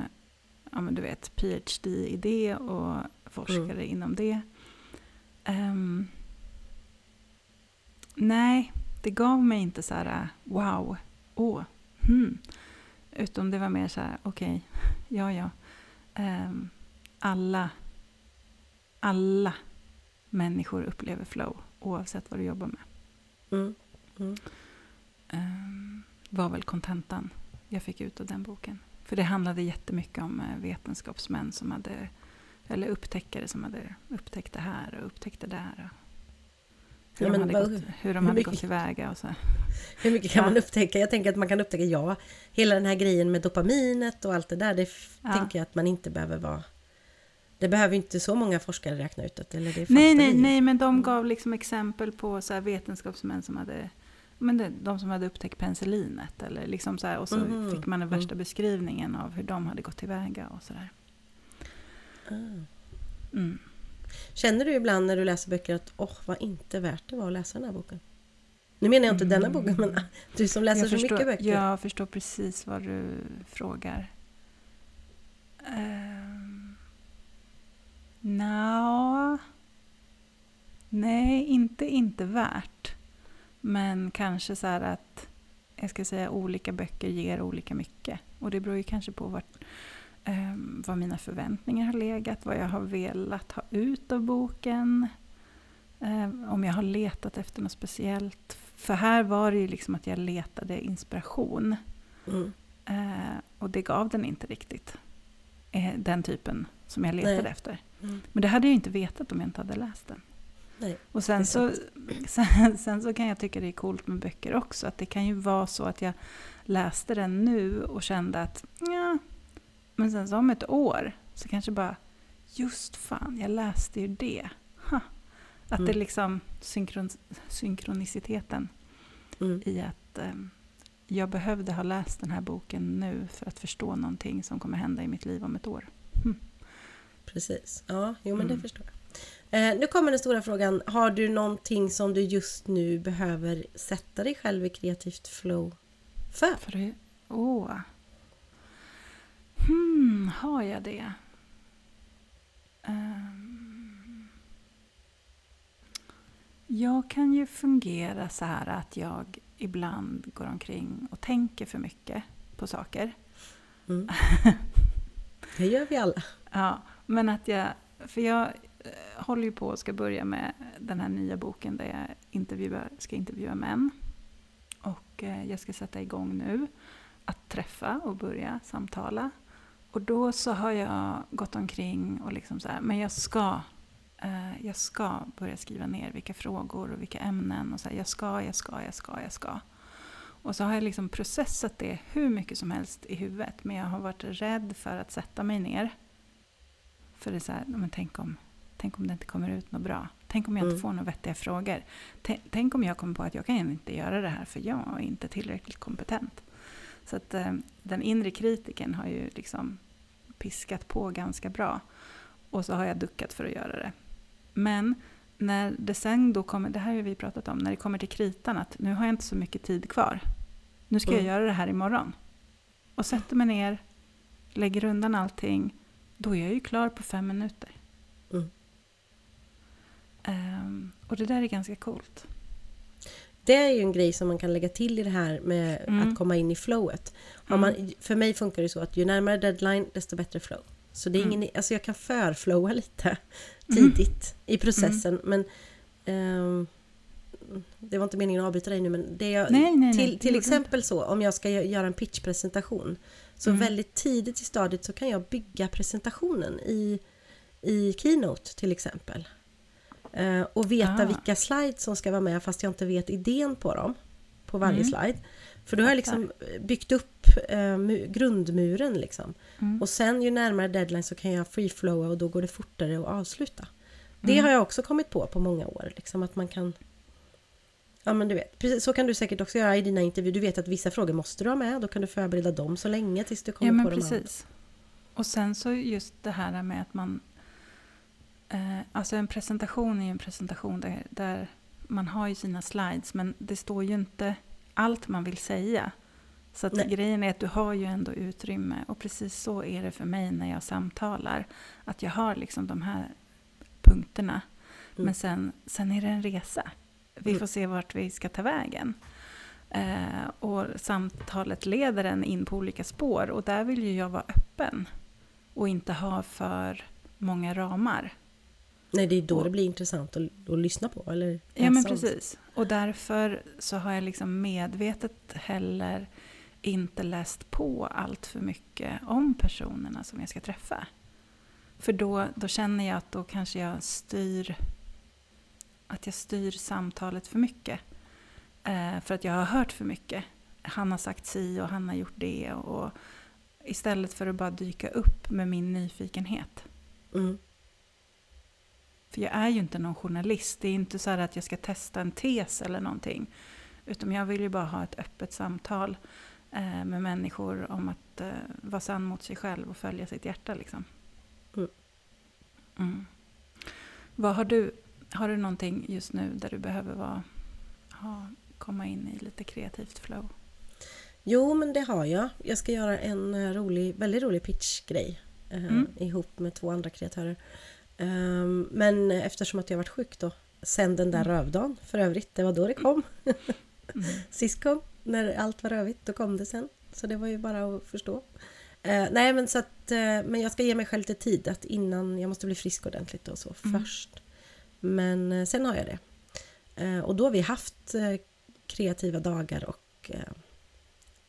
ja men du vet, PhD i det och forskare inom det. Ehm, nej, det gav mig inte så här wow, åh, hmm. Utan det var mer så här, okej, ja ja. Ehm, alla, alla människor upplever flow oavsett vad du jobbar med. Mm. Mm. Ehm, var väl kontentan jag fick ut av den boken. För det handlade jättemycket om eh, vetenskapsmän som hade, eller upptäckare som hade upptäckt det här och upptäckt det där. Hur, Ja, de hade, vad- gått, hur de hur hade mycket- gått tillväga och så. Hur mycket kan Ja. man upptäcka? Jag tänker att man kan upptäcka, ja, hela den här grejen med dopaminet och allt det där, det Ja. tänker jag att man inte behöver vara... Det behöver inte så många forskare räkna ut det, eller det Nej, nej, nej, men de gav liksom exempel på så här vetenskapsmän som hade men det, de som hade upptäckt penicillinet. Eller liksom så här, och så Mhm, fick man den värsta mm. beskrivningen av hur de hade gått tillväga och sådär. Ah. Mm. Känner du ibland när du läser böcker att åh, vad inte värt det var att läsa den här boken? Nu menar jag inte denna boken, men du som läser jag så förstår, mycket böcker. Jag förstår precis vad du frågar. Ehm, Nja... Nej, inte inte värt. Men kanske så här att jag ska säga olika böcker ger olika mycket. Och det beror ju kanske på vart, eh, vad mina förväntningar har legat, vad jag har velat ha ut av boken. Eh, om jag har letat efter något speciellt. För här var det ju liksom att jag letade inspiration. Mm. Eh, och det gav den inte riktigt. Eh, den typen som jag letade Nej. efter. Mm. Men det hade jag ju inte vetat om jag inte hade läst den. Nej. Och sen så, sen, sen så kan jag tycka det är coolt med böcker också. Att det kan ju vara så att jag läste den nu och kände att ja, men sen så om ett år så kanske bara just fan, jag läste ju det. Ha. Att det Mm. liksom synkron, synkroniciteten Mm. i att ehm, jag behövde ha läst den här boken nu för att förstå någonting som kommer hända i mitt liv om ett år. Precis. Ja, jo men det Mm. förstår jag. Eh, nu kommer den stora frågan. Har du någonting som du just nu behöver sätta dig själv i kreativt flow för? För det, åh. Hmm, har jag det? Ehm. jag kan ju fungera så här att jag ibland går omkring och tänker för mycket på saker. Mm. Det gör vi alla. Ja, men att jag... För jag eh, håller ju på och ska börja med den här nya boken där jag intervjuar, ska intervjua män. Och eh, jag ska sätta igång nu att träffa och börja samtala. Och då så har jag gått omkring och liksom så här, men jag ska, eh, jag ska börja skriva ner vilka frågor och vilka ämnen och så här, jag ska, jag ska, jag ska, jag ska. Och så har jag liksom processat det hur mycket som helst i huvudet. Men jag har varit rädd för att sätta mig ner. För det är så här, men tänk om, tänk om det inte kommer ut något bra. Tänk om jag Mm. inte får några vettiga frågor. Tänk, tänk om jag kommer på att jag kan inte göra det här för jag är inte tillräckligt kompetent. Så att eh, den inre kritiken har ju liksom piskat på ganska bra. Och så har jag duckat för att göra det. Men när det sen då kommer, det här har vi pratat om, när det kommer till kritan att nu har jag inte så mycket tid kvar. Nu ska Mm. jag göra det här imorgon. Och sätter mig ner, lägger undan allting, då är jag ju klar på fem minuter. Mm. Ehm, och det där är ganska coolt. Det är ju en grej som man kan lägga till i det här med Mm. att komma in i flowet. Har Mm. man, för mig funkar det så att ju närmare deadline desto bättre flow. Så det är Mm. ingen, alltså jag kan förflowa lite Mm. tidigt i processen men ehm, det var inte meningen att avbryta dig nu men det jag, Nej, nej, nej, till, det till exempel så om jag ska gö- göra en pitchpresentation så Mm. väldigt tidigt i stadiet så kan jag bygga presentationen i, i Keynote till exempel. Eh, och veta Ah. vilka slides som ska vara med fast jag inte vet idén på dem. På varje Mm. slide. För då har jag liksom byggt upp eh, mu- grundmuren liksom. Mm. Och sen ju närmare deadline så kan jag freeflowa och då går det fortare att avsluta. Det Mm. har jag också kommit på på många år. Liksom att man kan... Ja men du vet, precis, så kan du säkert också göra i dina intervjuer. Du vet att vissa frågor måste du ha med. Då kan du förbereda dem så länge tills du kommer Ja, men på dem andra. precis. Och sen så just det här med att man... Eh, alltså en presentation är ju en presentation där, där man har ju sina slides men det står ju inte allt man vill säga. Så grejen är att du har ju ändå utrymme och precis så är det för mig när jag samtalar. Att jag har liksom de här punkterna. Mm. Men sen, sen är det en resa. Vi Mm. får se vart vi ska ta vägen. Eh, och samtalet leder en in på olika spår och där vill ju jag vara öppen. Och inte ha för många ramar. Nej, det är då det blir intressant att, att lyssna på. Eller Ja men precis. Och därför så har jag liksom medvetet heller inte läst på allt för mycket om personerna som jag ska träffa. För då, då känner jag att då kanske jag styr att jag styr samtalet för mycket. Eh, för att jag har hört för mycket. Han har sagt si och han har gjort det. Och istället för att bara dyka upp med min nyfikenhet. Mm. För jag är ju inte någon journalist. Det är inte så här att jag ska testa en tes eller någonting. Utan jag vill ju bara ha ett öppet samtal eh, med människor om att eh, vara sann mot sig själv och följa sitt hjärta. Liksom. Mm. Mm. Vad har du? Har du någonting just nu där du behöver vara, ha, komma in i lite kreativt flow? Jo, men det har jag. Jag ska göra en eh, rolig, väldigt rolig pitchgrej eh, Mm. ihop med två andra kreatörer. Ehm, men eftersom att jag varit sjuk då, sen den där rövdagen för övrigt, det var då det kom. Mm. Sist kom, när allt var rövigt, då kom det sen. Så det var ju bara att förstå. Eh, nej men så att, eh, men jag ska ge mig själv lite tid att innan, jag måste bli frisk ordentligt och så Mm. först. Men eh, sen har jag det. Och då har vi haft kreativa dagar och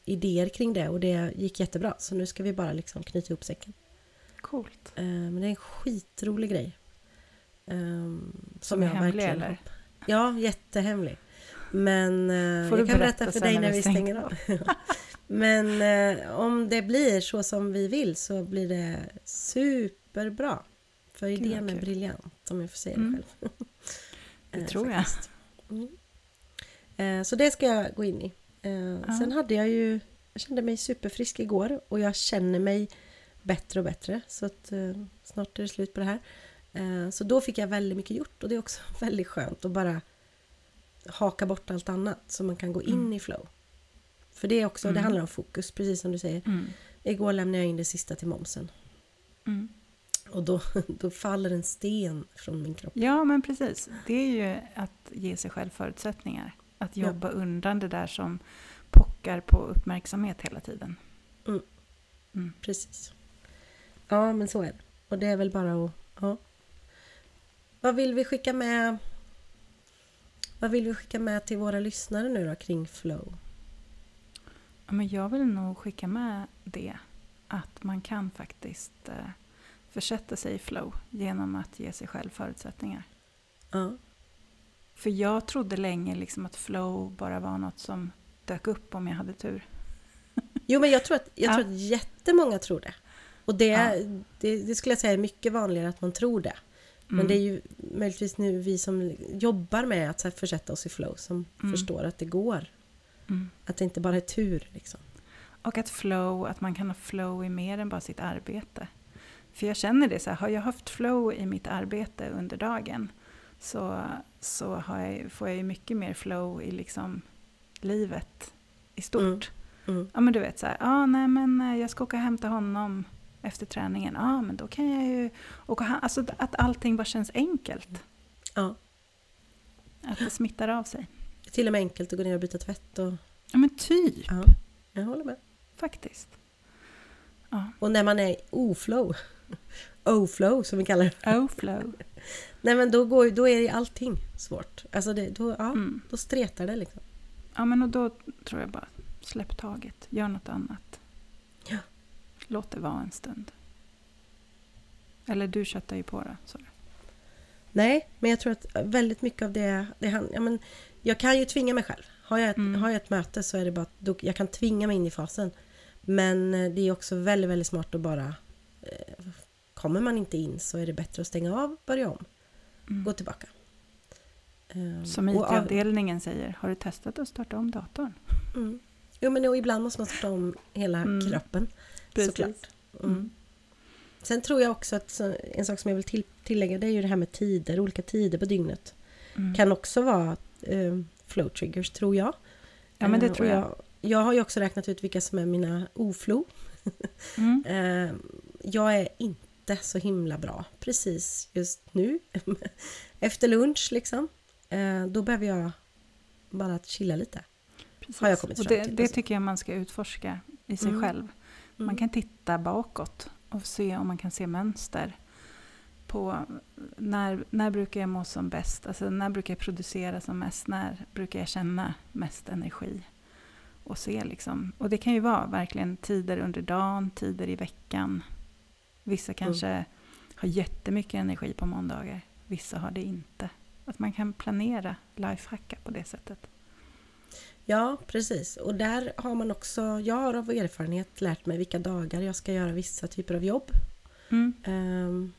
idéer kring det och det gick jättebra. Så nu ska vi bara liksom knyta ihop säcken. Coolt. Eh, men det är en skitrolig grej. Eh, Som är hemlig, eller? hopp- Ja, jättehemlig. Men eh, Får du jag kan berätta för dig när vi stänger av. Men eh, om det blir så som vi vill så blir det superbra. För Gud, idén är briljant om jag får säga Mm. det själv. Det Eh, tror jag. Mm. Eh, Så det ska jag gå in i. Eh, Sen hade jag ju, jag kände mig superfrisk igår och jag känner mig bättre och bättre. Så att eh, snart är det slut på det här. Eh, Så då fick jag väldigt mycket gjort och det är också väldigt skönt att bara haka bort allt annat så man kan gå in Mm. i flow. För det är också, det Mm. handlar om fokus, precis som du säger. Mm. Igår lämnade jag in det sista till momsen Mm. och då, då faller en sten från min kropp. Ja, men precis. Det är ju att ge sig själv förutsättningar. Att Ja. jobba undan det där som pockar på uppmärksamhet hela tiden. Precis. Ja, men så är det. Och det är väl bara att... Ja. Vad vill vi skicka med? Vad vill vi skicka med till våra lyssnare nu då kring flow? Ja, men jag vill nog skicka med det. Att man kan faktiskt eh, försätta sig i flow genom att ge sig själv förutsättningar. Ja, För jag trodde länge liksom att flow bara var något som dök upp om jag hade tur. Jo, men jag tror att, jag Ja. tror att jättemånga tror det. Och det, Ja. det, det skulle jag säga är mycket vanligare att man tror det. Men Mm. det är ju möjligtvis nu vi som jobbar med att så försätta oss i flow som Mm. förstår att det går. Mm. Att det inte bara är tur. Liksom. Och att flow, att man kan ha flow i mer än bara sitt arbete. För jag känner det så här, har jag haft flow i mitt arbete under dagen så, så jag, får jag ju mycket mer flow i liksom livet i stort. Mm. Ja men du vet så här, ah, nej men eh, jag ska åka och hämta honom efter träningen. Ja ah, men då kan jag ju åka och ha- Alltså att allting bara känns enkelt. Ja. Att det smittar av sig. Till och med enkelt att gå ner och byta tvätt. Och, Ja men typ, ja, jag håller med. faktiskt. Ja, Och när man är oflow, o-flow som vi kallar det. oh flow. Nej men då, går, då är ju allting svårt. Alltså det, då, ja, Mm. då stretar det liksom. Ja men och då tror jag bara, släpp taget, gör något annat. Låt det vara en stund. Eller du köttar ju på det. Så. Nej, men jag tror att väldigt mycket av det, det han, ja, men Jag kan ju tvinga mig själv. Har jag ett, Mm. har jag ett möte så är det bara att då, jag kan tvinga mig in i fasen. Men eh, det är också väldigt, väldigt smart att bara eh, Kommer man inte in så är det bättre att stänga av, börja om, Mm. gå tillbaka. Ehm, Som IT-avdelningen säger, har du testat att starta om datorn? Mm. Jo men och ibland måste man starta om hela Mm. kroppen. Precis. Såklart. Mm. Mm. Sen tror jag också att en sak som jag vill till, tillägga det är ju det här med tider, olika tider på dygnet. Mm. Kan också vara eh, flow triggers tror jag. Ja, men det Eh, tror och jag. jag. Jag har ju också räknat ut vilka som är mina oflow. Mm. Eh, jag är inte så himla bra precis just nu. Efter lunch liksom. Eh, då behöver jag bara chilla lite. Precis. har jag kommit och fram det, till, det alltså. tycker jag man ska utforska i sig Mm. själv. Man Mm. kan titta bakåt och se om man kan se mönster på när, när brukar jag må som bäst, alltså när brukar jag producera som mest, när brukar jag känna mest energi. Och se liksom. Och det kan ju vara verkligen tider under dagen, tider i veckan. Vissa kanske har jättemycket energi på måndagar, vissa har det inte. Att man kan planera, lifehacka på det sättet. Ja, precis. Och där har man också, jag har av erfarenhet lärt mig vilka dagar jag ska göra vissa typer av jobb. Mm. Um,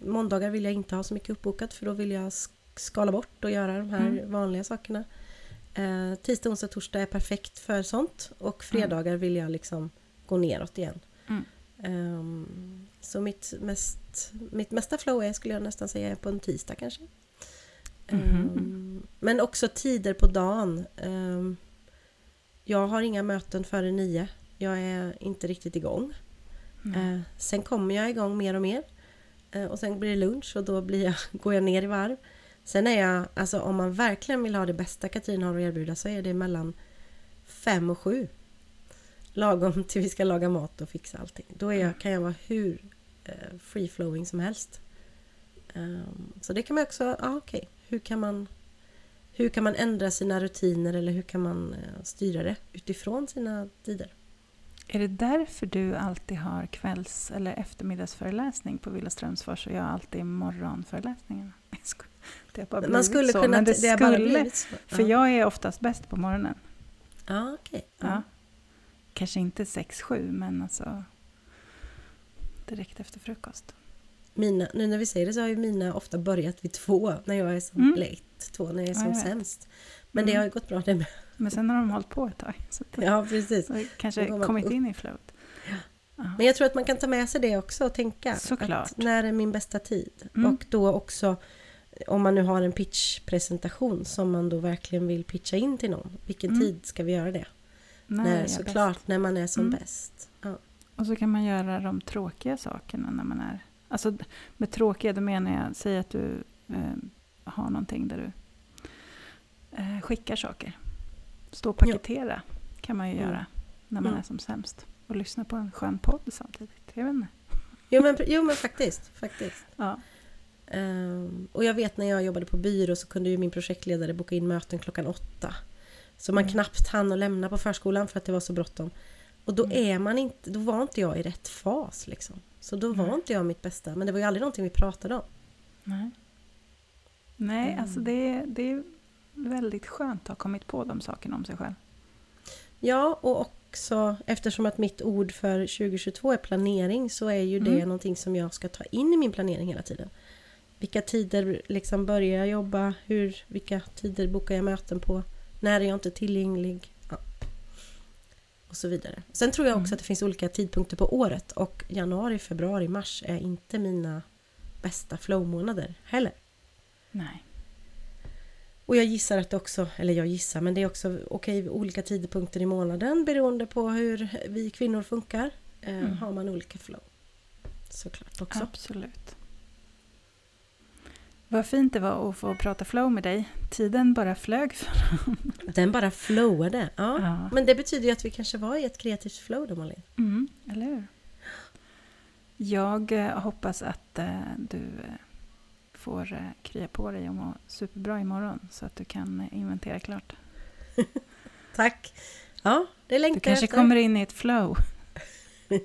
måndagar vill jag inte ha så mycket uppbokat för då vill jag sk- skala bort och göra de här Mm. vanliga sakerna. Uh, tisdag, onsdag, torsdag är perfekt för sånt och fredagar vill jag liksom gå neråt igen. Mm. Ehm, så mitt, mest, mitt mesta flow är, skulle jag nästan säga, på en tisdag kanske. Ehm, men också tider på dagen. Ehm, jag har inga möten före nio. Jag är inte riktigt igång. Mm. Eh, sen kommer jag igång mer och mer. Och sen blir det lunch och då blir jag, går jag ner i varv. Sen är jag, alltså om man verkligen vill ha det bästa Katrin har att erbjuda så är det mellan fem och sju. Lagom till vi ska laga mat och fixa allting. Då är jag, kan jag vara hur eh, free-flowing som helst. Så det kan man också, ja ah, okej, okay. Hur kan man hur kan man ändra sina rutiner eller hur kan man eh, styra det utifrån sina tider? Är det därför du alltid har kvälls eller eftermiddagsföreläsning på Villa Strömsfors och jag alltid morgonföreläsningen? Det har bara blivit man skulle så, kunna, men det, det skulle, För jag är oftast bäst på morgonen. Ja, okej. Okay. Ja. Kanske inte 6-7, men alltså direkt efter frukost. Mina, nu när vi säger det så har ju mina ofta börjat vid två, när jag är som, mm. eller ett, två, när jag är som ja, jag sämst. Men mm. det har ju gått bra det med. Men sen har de hållit på ett tag. Så det, ja, precis. Så kanske kommit in i flowet. Ja. Men jag tror att man kan ta med sig det också och tänka. Såklart. Att när är min bästa tid? Mm. Och då också om man nu har en pitchpresentation som man då verkligen vill pitcha in till någon. Vilken mm. tid ska vi göra det? Nej, när, såklart bäst. när man är som mm. bäst. Och så kan man göra de tråkiga sakerna när man är... Alltså med tråkiga, då menar jag, säg att du eh, har någonting där du eh, skickar saker. Stå och paketera ja. kan man ju mm. göra när man är som sämst. Och lyssna på en skön podd samtidigt. Jag vet inte. Jo men, jo, men faktiskt. faktiskt. Ja. Um, och jag vet när jag jobbade på byrå så kunde ju min projektledare boka in möten klockan åtta. Så man mm. knappt hann att lämna på förskolan för att det var så bråttom. Och då mm. är man inte, då var inte jag i rätt fas liksom. Så då var mm. inte jag mitt bästa. Men det var ju aldrig någonting vi pratade om. Nej, Nej alltså det, det är väldigt skönt att ha kommit på de sakerna om sig själv. Ja, och också eftersom att mitt ord för 2022 är planering så är ju det mm. någonting som jag ska ta in i min planering hela tiden. Vilka tider liksom börjar jag jobba? Hur, vilka tider bokar jag möten på? När är jag inte tillgänglig? Och så vidare. Sen tror jag också mm. att det finns olika tidpunkter på året och januari, februari, mars är inte mina bästa flowmånader heller. Nej. Och jag gissar att det också, eller jag gissar, men det är också okej okay, olika tidpunkter i månaden beroende på hur vi kvinnor funkar. Eh, mm. Har man olika flow. Såklart också. Absolut. Vad fint det var att få prata flow med dig. Tiden bara flög Den bara flowade. Ja. ja. Men det betyder ju att vi kanske var i ett kreativt flow då Malin. Mm, eller hur? Jag eh, hoppas att uh, du uh, får krya på dig och må superbra imorgon så att du kan inventera klart. Tack! Ja, det längtar Du kanske efter. kommer in i ett flow.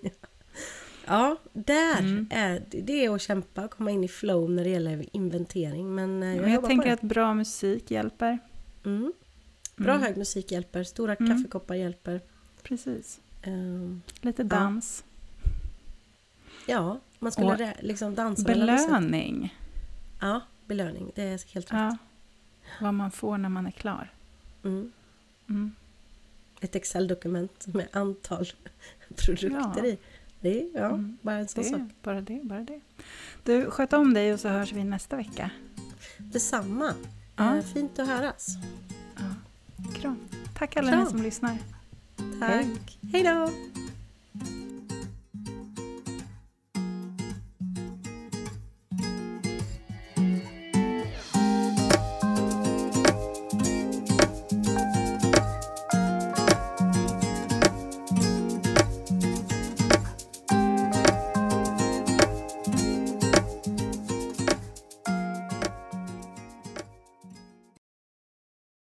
Ja, där mm. är det är att kämpa och komma in i flow när det gäller inventering. Men eh, jag, men jag tänker att bra musik hjälper. Mm. Bra mm. hög musik hjälper, stora mm. kaffekoppar hjälper. Precis. Um, Lite dans. Ja, ja man skulle och liksom dansa. Belöning. Ja, belöning. Det är helt rätt. Ja, vad man får när man är klar. Mm. Mm. Ett Excel-dokument med antal produkter ja. i. Det är ja, mm. bara en sån det, sak. Bara det, bara det. Du, sköt om dig och så hörs vi nästa vecka. Detsamma. Ja. Eh, fint att höras. Ja. Kram. Tack alla Kram. ni som lyssnar. Tack. Hej då.